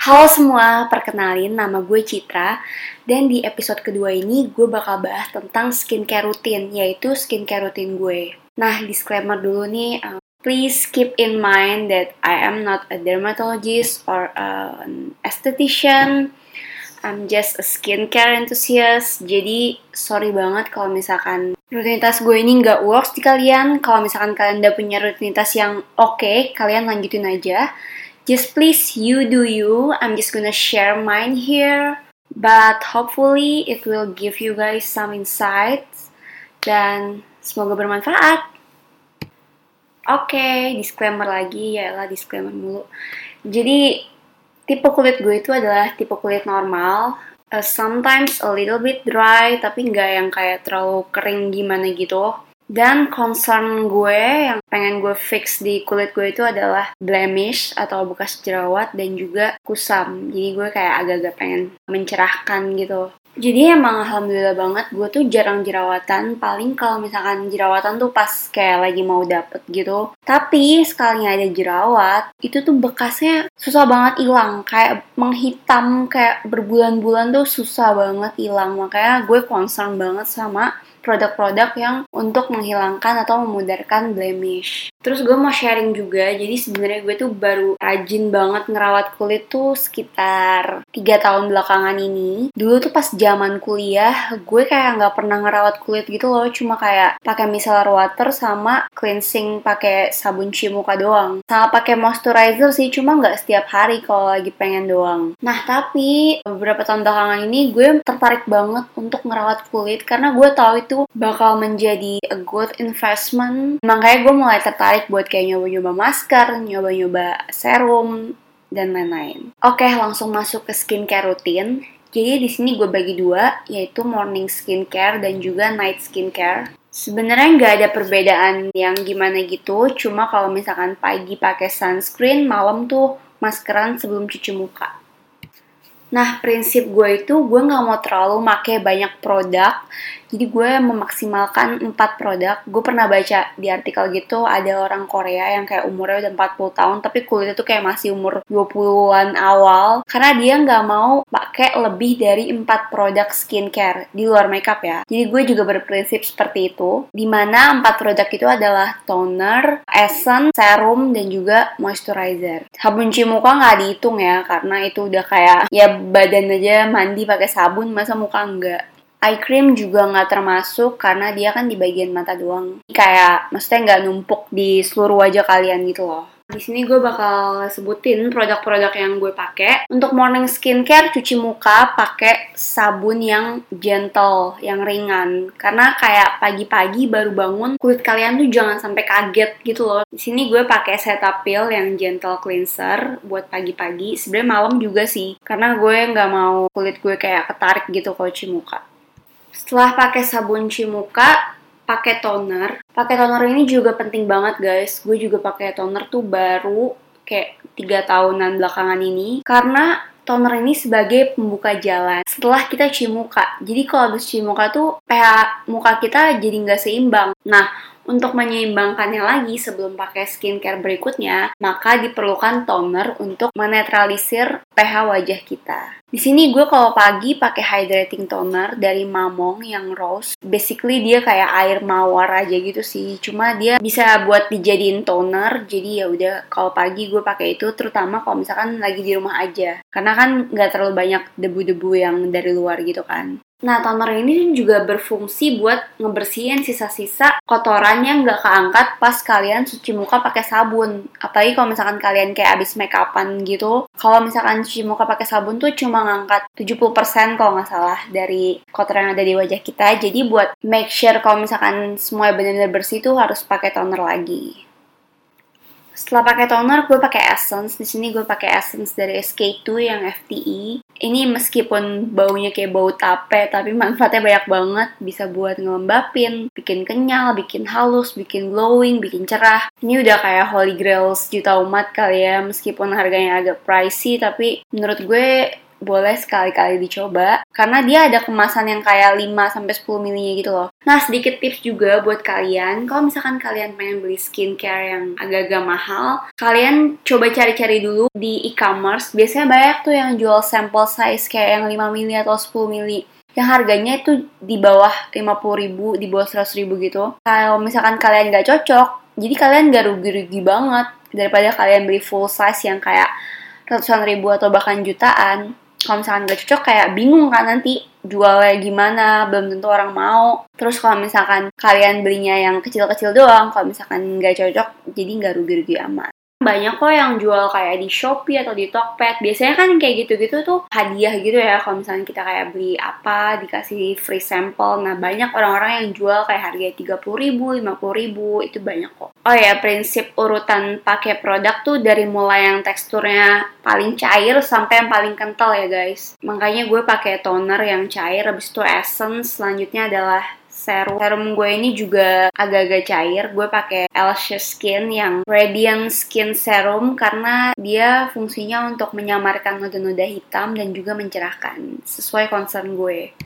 Halo semua, perkenalin nama gue Citra. Dan di episode kedua ini gue bakal bahas tentang skincare rutin Yaitu skincare rutin gue. Nah, disclaimer dulu nih um, Please keep in mind that I am not a dermatologist or an esthetician. I'm just a skincare enthusiast. Jadi sorry banget kalau misalkan rutinitas gue ini nggak works di kalian. Kalau misalkan kalian udah punya rutinitas yang oke, okay, kalian lanjutin aja just please you do you. I'm just gonna share mine here. But hopefully it will give you guys some insights. Dan semoga bermanfaat. Oke okay, disclaimer lagi. Ya lah disclaimer mulu. Jadi tipe kulit gue itu adalah tipe kulit normal. Uh, sometimes a little bit dry tapi nggak yang kayak terlalu kering gimana gitu dan concern gue yang pengen gue fix di kulit gue itu adalah blemish atau bekas jerawat dan juga kusam. Jadi gue kayak agak-agak pengen mencerahkan gitu. Jadi emang alhamdulillah banget gue tuh jarang jerawatan. Paling kalau misalkan jerawatan tuh pas kayak lagi mau dapet gitu. Tapi sekalinya ada jerawat Itu tuh bekasnya susah banget hilang. Kayak menghitam kayak berbulan-bulan tuh susah banget hilang. Makanya gue concern banget sama produk-produk yang untuk menghilangkan atau memudarkan blemish. Terus gue mau sharing juga, jadi sebenarnya gue tuh baru rajin banget ngerawat kulit tuh sekitar 3 tahun belakangan ini. Dulu tuh pas zaman kuliah, gue kayak nggak pernah ngerawat kulit gitu loh, cuma kayak pakai micellar water sama cleansing pakai sabun cuci muka doang. Sama pakai moisturizer sih, cuma nggak setiap hari kalau lagi pengen doang. Nah tapi beberapa tahun belakangan ini gue tertarik banget untuk ngerawat kulit karena gue tahu itu bakal menjadi a good investment. Makanya gue mulai tertarik buat kayak nyoba-nyoba masker, nyoba-nyoba serum, dan lain-lain. Oke, langsung masuk ke skincare rutin. Jadi di sini gue bagi dua, yaitu morning skincare dan juga night skincare. Sebenarnya nggak ada perbedaan yang gimana gitu, cuma kalau misalkan pagi pakai sunscreen, malam tuh maskeran sebelum cuci muka. Nah, prinsip gue itu gue nggak mau terlalu make banyak produk. Jadi gue memaksimalkan 4 produk. Gue pernah baca di artikel gitu ada orang Korea yang kayak umurnya udah 40 tahun tapi kulitnya tuh kayak masih umur 20-an awal karena dia nggak mau pakai lebih dari 4 produk skincare di luar makeup ya. Jadi gue juga berprinsip seperti itu. Di mana 4 produk itu adalah toner, essence, serum, dan juga moisturizer. Sabun cuci muka nggak dihitung ya karena itu udah kayak ya badan aja mandi pakai sabun masa muka enggak eye cream juga nggak termasuk karena dia kan di bagian mata doang kayak maksudnya nggak numpuk di seluruh wajah kalian gitu loh di sini gue bakal sebutin produk-produk yang gue pakai. Untuk morning skincare cuci muka pakai sabun yang gentle, yang ringan. Karena kayak pagi-pagi baru bangun, kulit kalian tuh jangan sampai kaget gitu loh. Di sini gue pakai Cetaphil yang gentle cleanser buat pagi-pagi. Sebenarnya malam juga sih, karena gue nggak mau kulit gue kayak ketarik gitu kalau cuci muka. Setelah pakai sabun cuci muka, pakai toner. Pakai toner ini juga penting banget guys. Gue juga pakai toner tuh baru kayak tiga tahunan belakangan ini karena toner ini sebagai pembuka jalan setelah kita cuci muka. Jadi kalau habis cuci muka tuh pH muka kita jadi nggak seimbang. Nah, untuk menyeimbangkannya lagi sebelum pakai skincare berikutnya, maka diperlukan toner untuk menetralisir pH wajah kita. Di sini gue kalau pagi pakai hydrating toner dari Mamong yang rose. Basically dia kayak air mawar aja gitu sih. Cuma dia bisa buat dijadiin toner. Jadi ya udah kalau pagi gue pakai itu terutama kalau misalkan lagi di rumah aja. Karena kan nggak terlalu banyak debu-debu yang dari luar gitu kan. Nah, toner ini juga berfungsi buat ngebersihin sisa-sisa kotoran yang nggak keangkat pas kalian cuci muka pakai sabun. Apalagi kalau misalkan kalian kayak abis make upan gitu. Kalau misalkan cuci muka pakai sabun tuh cuma ngangkat 70% kalau nggak salah dari kotoran yang ada di wajah kita. Jadi buat make sure kalau misalkan semua benar-benar bersih tuh harus pakai toner lagi. Setelah pakai toner, gue pakai essence. Di sini gue pakai essence dari SK2 yang FTE. Ini meskipun baunya kayak bau tape, tapi manfaatnya banyak banget. Bisa buat ngelembapin, bikin kenyal, bikin halus, bikin glowing, bikin cerah. Ini udah kayak holy grails juta umat kali ya, meskipun harganya agak pricey, tapi menurut gue boleh sekali-kali dicoba karena dia ada kemasan yang kayak 5 sampai 10 mili gitu loh. Nah, sedikit tips juga buat kalian, kalau misalkan kalian pengen beli skincare yang agak-agak mahal, kalian coba cari-cari dulu di e-commerce. Biasanya banyak tuh yang jual sample size kayak yang 5 mili atau 10 mili yang harganya itu di bawah 50 ribu, di bawah 100 ribu gitu. Kalau misalkan kalian nggak cocok, jadi kalian nggak rugi-rugi banget daripada kalian beli full size yang kayak ratusan ribu atau bahkan jutaan kalau misalkan gak cocok kayak bingung kan nanti jualnya gimana belum tentu orang mau. Terus kalau misalkan kalian belinya yang kecil-kecil doang kalau misalkan nggak cocok jadi nggak rugi-rugi amat banyak kok yang jual kayak di Shopee atau di Tokped. Biasanya kan kayak gitu-gitu tuh hadiah gitu ya kalau misalnya kita kayak beli apa dikasih free sample. Nah, banyak orang-orang yang jual kayak harga 30 ribu, 50 ribu, itu banyak kok. Oh ya, prinsip urutan pakai produk tuh dari mulai yang teksturnya paling cair sampai yang paling kental ya guys. Makanya gue pakai toner yang cair, habis itu essence, selanjutnya adalah serum. Serum gue ini juga agak-agak cair. Gue pakai Elsha Skin yang Radiant Skin Serum karena dia fungsinya untuk menyamarkan noda-noda hitam dan juga mencerahkan sesuai concern gue.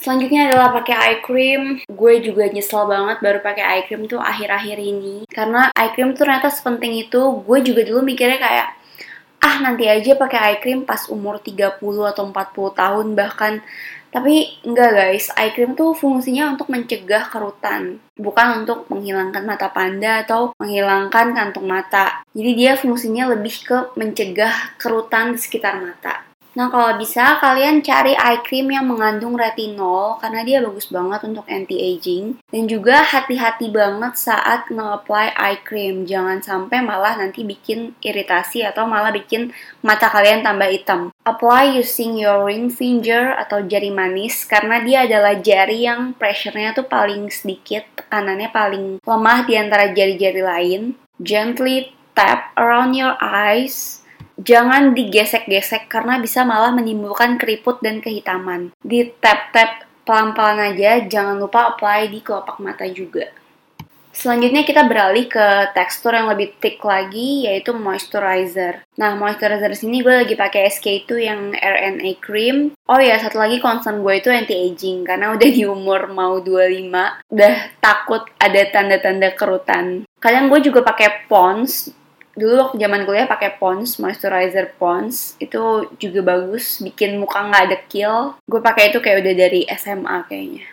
Selanjutnya adalah pakai eye cream. Gue juga nyesel banget baru pakai eye cream tuh akhir-akhir ini. Karena eye cream tuh ternyata sepenting itu. Gue juga dulu mikirnya kayak, ah nanti aja pakai eye cream pas umur 30 atau 40 tahun bahkan tapi enggak guys, eye cream tuh fungsinya untuk mencegah kerutan, bukan untuk menghilangkan mata panda atau menghilangkan kantung mata. Jadi dia fungsinya lebih ke mencegah kerutan di sekitar mata. Nah, kalau bisa kalian cari eye cream yang mengandung retinol karena dia bagus banget untuk anti-aging dan juga hati-hati banget saat nge-apply eye cream. Jangan sampai malah nanti bikin iritasi atau malah bikin mata kalian tambah hitam. Apply using your ring finger atau jari manis karena dia adalah jari yang pressure-nya tuh paling sedikit, tekanannya paling lemah di antara jari-jari lain. Gently tap around your eyes jangan digesek-gesek karena bisa malah menimbulkan keriput dan kehitaman. Di tap-tap pelan-pelan aja, jangan lupa apply di kelopak mata juga. Selanjutnya kita beralih ke tekstur yang lebih thick lagi yaitu moisturizer. Nah, moisturizer sini gue lagi pakai SK2 yang RNA cream. Oh ya, satu lagi concern gue itu anti-aging karena udah di umur mau 25, udah takut ada tanda-tanda kerutan. Kadang gue juga pakai Pond's dulu waktu zaman kuliah pakai Pond's moisturizer Pond's itu juga bagus bikin muka nggak dekil gue pakai itu kayak udah dari SMA kayaknya.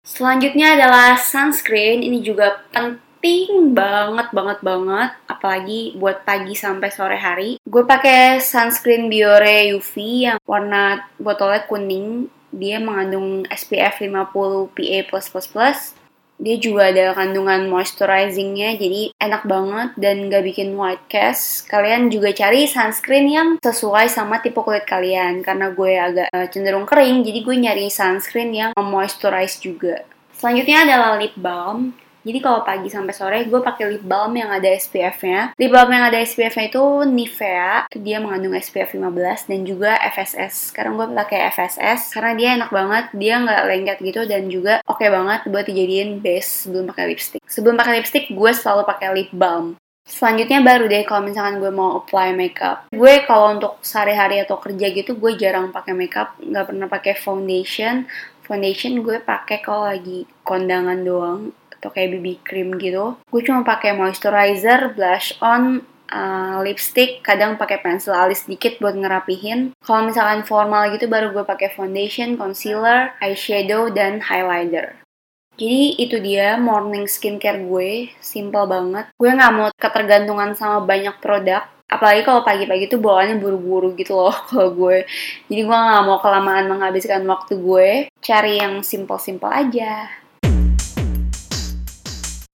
Selanjutnya adalah sunscreen. Ini juga penting banget banget banget apalagi buat pagi sampai sore hari. Gue pakai sunscreen Biore UV yang warna botolnya kuning. Dia mengandung SPF 50 PA+++ dia juga ada kandungan moisturizingnya jadi enak banget dan gak bikin white cast. Kalian juga cari sunscreen yang sesuai sama tipe kulit kalian karena gue agak uh, cenderung kering jadi gue nyari sunscreen yang moisturize juga. Selanjutnya adalah lip balm jadi kalau pagi sampai sore gue pakai lip balm yang ada SPF-nya. Lip balm yang ada SPF-nya itu Nivea, dia mengandung SPF 15 dan juga FSS. Sekarang gue pakai FSS karena dia enak banget, dia nggak lengket gitu dan juga oke okay banget buat dijadiin base sebelum pakai lipstick. Sebelum pakai lipstick gue selalu pakai lip balm. Selanjutnya baru deh kalau misalkan gue mau apply makeup. Gue kalau untuk sehari-hari atau kerja gitu gue jarang pakai makeup, nggak pernah pakai foundation. Foundation gue pakai kalau lagi kondangan doang atau kayak BB cream gitu. Gue cuma pakai moisturizer, blush on, uh, lipstick, kadang pakai pensil alis dikit buat ngerapihin. Kalau misalkan formal gitu baru gue pakai foundation, concealer, eyeshadow, dan highlighter. Jadi itu dia morning skincare gue, simple banget. Gue nggak mau ketergantungan sama banyak produk, apalagi kalau pagi-pagi tuh bawaannya buru-buru gitu loh kalau gue jadi gue nggak mau kelamaan menghabiskan waktu gue cari yang simple-simple aja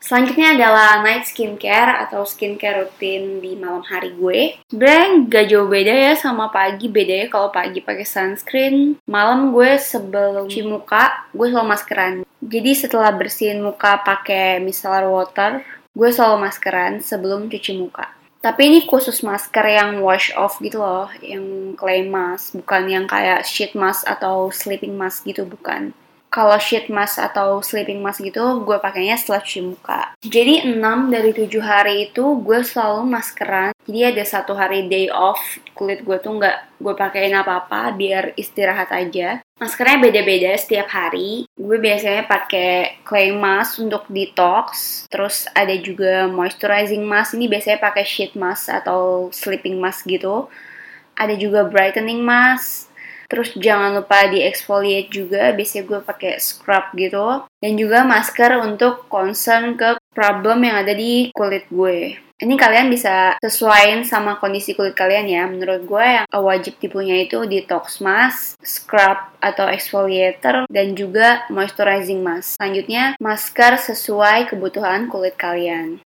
Selanjutnya adalah night skincare atau skincare rutin di malam hari gue. Sebenernya gak jauh beda ya sama pagi. Bedanya kalau pagi pakai sunscreen, malam gue sebelum cuci muka, gue selalu maskeran. Jadi setelah bersihin muka pakai micellar water, gue selalu maskeran sebelum cuci muka. Tapi ini khusus masker yang wash off gitu loh, yang clay mask, bukan yang kayak sheet mask atau sleeping mask gitu, bukan Kalau sheet mask atau sleeping mask gitu, gue pakainya setelah cuci muka. Jadi 6 dari 7 hari itu gue selalu maskeran. Jadi ada satu hari day off, kulit gue tuh nggak gue pakein apa-apa biar istirahat aja. Maskernya beda-beda setiap hari. Gue biasanya pakai clay mask untuk detox. Terus ada juga moisturizing mask. Ini biasanya pakai sheet mask atau sleeping mask gitu. Ada juga brightening mask Terus jangan lupa di exfoliate juga, biasanya gue pakai scrub gitu. Dan juga masker untuk concern ke problem yang ada di kulit gue. Ini kalian bisa sesuaiin sama kondisi kulit kalian ya. Menurut gue yang wajib dipunya itu detox mask, scrub atau exfoliator, dan juga moisturizing mask. Selanjutnya, masker sesuai kebutuhan kulit kalian.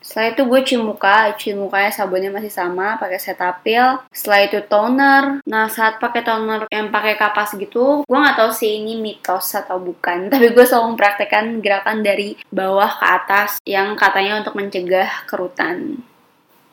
Setelah itu gue cuci muka, cuci mukanya sabunnya masih sama, pakai Cetaphil. Setelah itu toner. Nah saat pakai toner yang pakai kapas gitu, gue nggak tahu sih ini mitos atau bukan. Tapi gue selalu mempraktekkan gerakan dari bawah ke atas yang katanya untuk mencegah kerutan.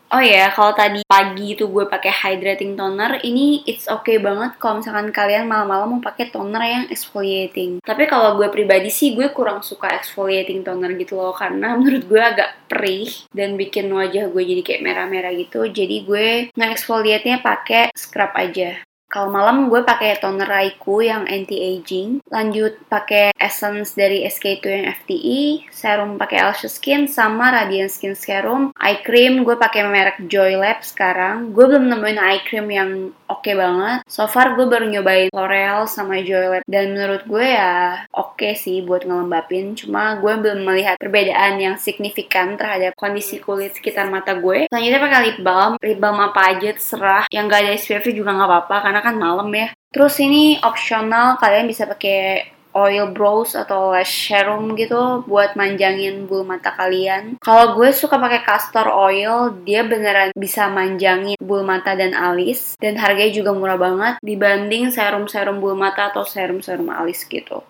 Oh ya, kalau tadi pagi itu gue pakai hydrating toner, ini it's okay banget kalau misalkan kalian malam-malam mau pakai toner yang exfoliating. Tapi kalau gue pribadi sih gue kurang suka exfoliating toner gitu loh karena menurut gue agak perih dan bikin wajah gue jadi kayak merah-merah gitu. Jadi gue nge-exfoliate-nya pakai scrub aja. Kalau malam gue pakai toner Raiku yang anti-aging, lanjut pakai essence dari SK2 yang FTE, serum pakai Elsha Skin sama Radiant Skin Serum, eye cream gue pakai merek Joy Lab sekarang. Gue belum nemuin eye cream yang oke okay banget. So far gue baru nyobain L'Oreal sama Joy Lab dan menurut gue ya oke okay sih buat ngelembapin. Cuma gue belum melihat perbedaan yang signifikan terhadap kondisi kulit sekitar mata gue. Selanjutnya pakai lip balm, lip balm apa aja terserah. Yang gak ada SPF juga nggak apa-apa karena karena kan malam ya. Terus ini opsional kalian bisa pakai oil brows atau lash serum gitu buat manjangin bulu mata kalian. Kalau gue suka pakai castor oil, dia beneran bisa manjangin bulu mata dan alis dan harganya juga murah banget dibanding serum-serum bulu mata atau serum-serum alis gitu.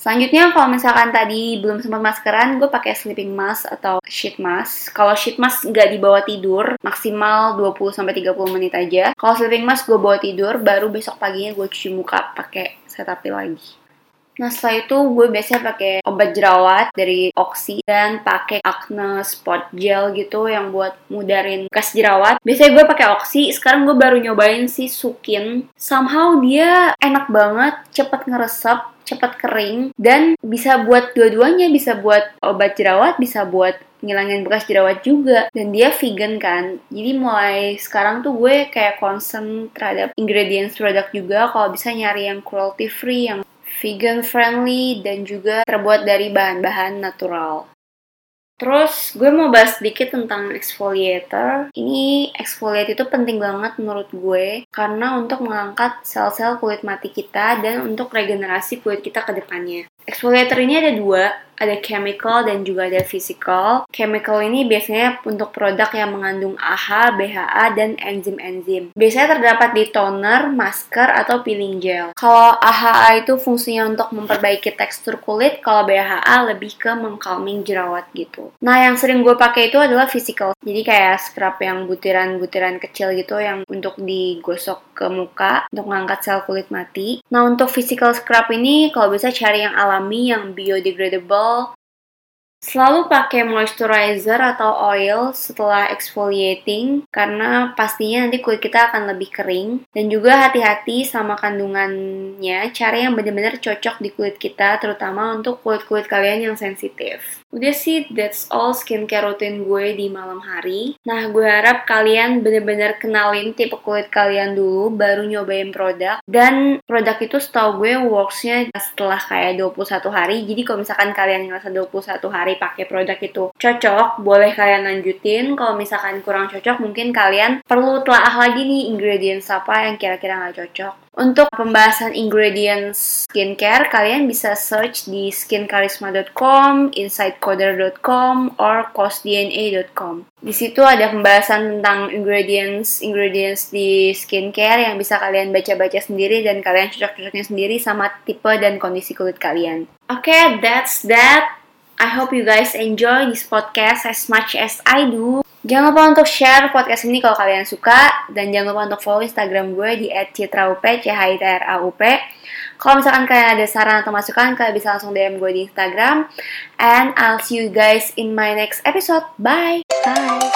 Selanjutnya kalau misalkan tadi belum sempat maskeran, gue pakai sleeping mask atau sheet mask. Kalau sheet mask nggak dibawa tidur, maksimal 20-30 menit aja. Kalau sleeping mask gue bawa tidur, baru besok paginya gue cuci muka pakai Cetaphil lagi. Nah setelah itu gue biasanya pakai obat jerawat dari Oxy dan pakai Acne Spot Gel gitu yang buat mudarin bekas jerawat. Biasanya gue pakai Oxy, sekarang gue baru nyobain si Sukin. Somehow dia enak banget, cepet ngeresep, cepet kering dan bisa buat dua-duanya, bisa buat obat jerawat, bisa buat ngilangin bekas jerawat juga. Dan dia vegan kan. Jadi mulai sekarang tuh gue kayak concern terhadap ingredients produk juga. Kalau bisa nyari yang cruelty free yang vegan friendly, dan juga terbuat dari bahan-bahan natural. Terus gue mau bahas sedikit tentang exfoliator. Ini exfoliate itu penting banget menurut gue karena untuk mengangkat sel-sel kulit mati kita dan untuk regenerasi kulit kita ke depannya. Exfoliator ini ada dua, ada chemical dan juga ada physical. Chemical ini biasanya untuk produk yang mengandung AHA, BHA, dan enzim-enzim. Biasanya terdapat di toner, masker, atau peeling gel. Kalau AHA itu fungsinya untuk memperbaiki tekstur kulit, kalau BHA lebih ke mengcalming jerawat gitu. Nah, yang sering gue pakai itu adalah physical. Jadi kayak scrub yang butiran-butiran kecil gitu yang untuk digosok ke muka untuk mengangkat sel kulit mati. Nah, untuk physical scrub ini kalau bisa cari yang alami, yang biodegradable Selalu pakai moisturizer atau oil setelah exfoliating karena pastinya nanti kulit kita akan lebih kering dan juga hati-hati sama kandungannya cara yang benar-benar cocok di kulit kita terutama untuk kulit-kulit kalian yang sensitif. Udah sih, that's all skincare rutin gue di malam hari. Nah, gue harap kalian bener-bener kenalin tipe kulit kalian dulu, baru nyobain produk. Dan produk itu setahu gue worksnya setelah kayak 21 hari. Jadi kalau misalkan kalian ngerasa 21 hari pakai produk itu cocok, boleh kalian lanjutin. Kalau misalkan kurang cocok, mungkin kalian perlu telaah lagi nih ingredients apa yang kira-kira nggak cocok. Untuk pembahasan ingredients skincare, kalian bisa search di skinkarisma.com, insightcoder.com, or costdna.com. Di situ ada pembahasan tentang ingredients ingredients di skincare yang bisa kalian baca-baca sendiri dan kalian cocok-cocoknya sendiri sama tipe dan kondisi kulit kalian. Oke, okay, that's that. I hope you guys enjoy this podcast as much as I do. Jangan lupa untuk share podcast ini kalau kalian suka dan jangan lupa untuk follow Instagram gue di @citraup c h i t r a u p. Kalau misalkan kalian ada saran atau masukan, kalian bisa langsung DM gue di Instagram. And I'll see you guys in my next episode. Bye. Bye.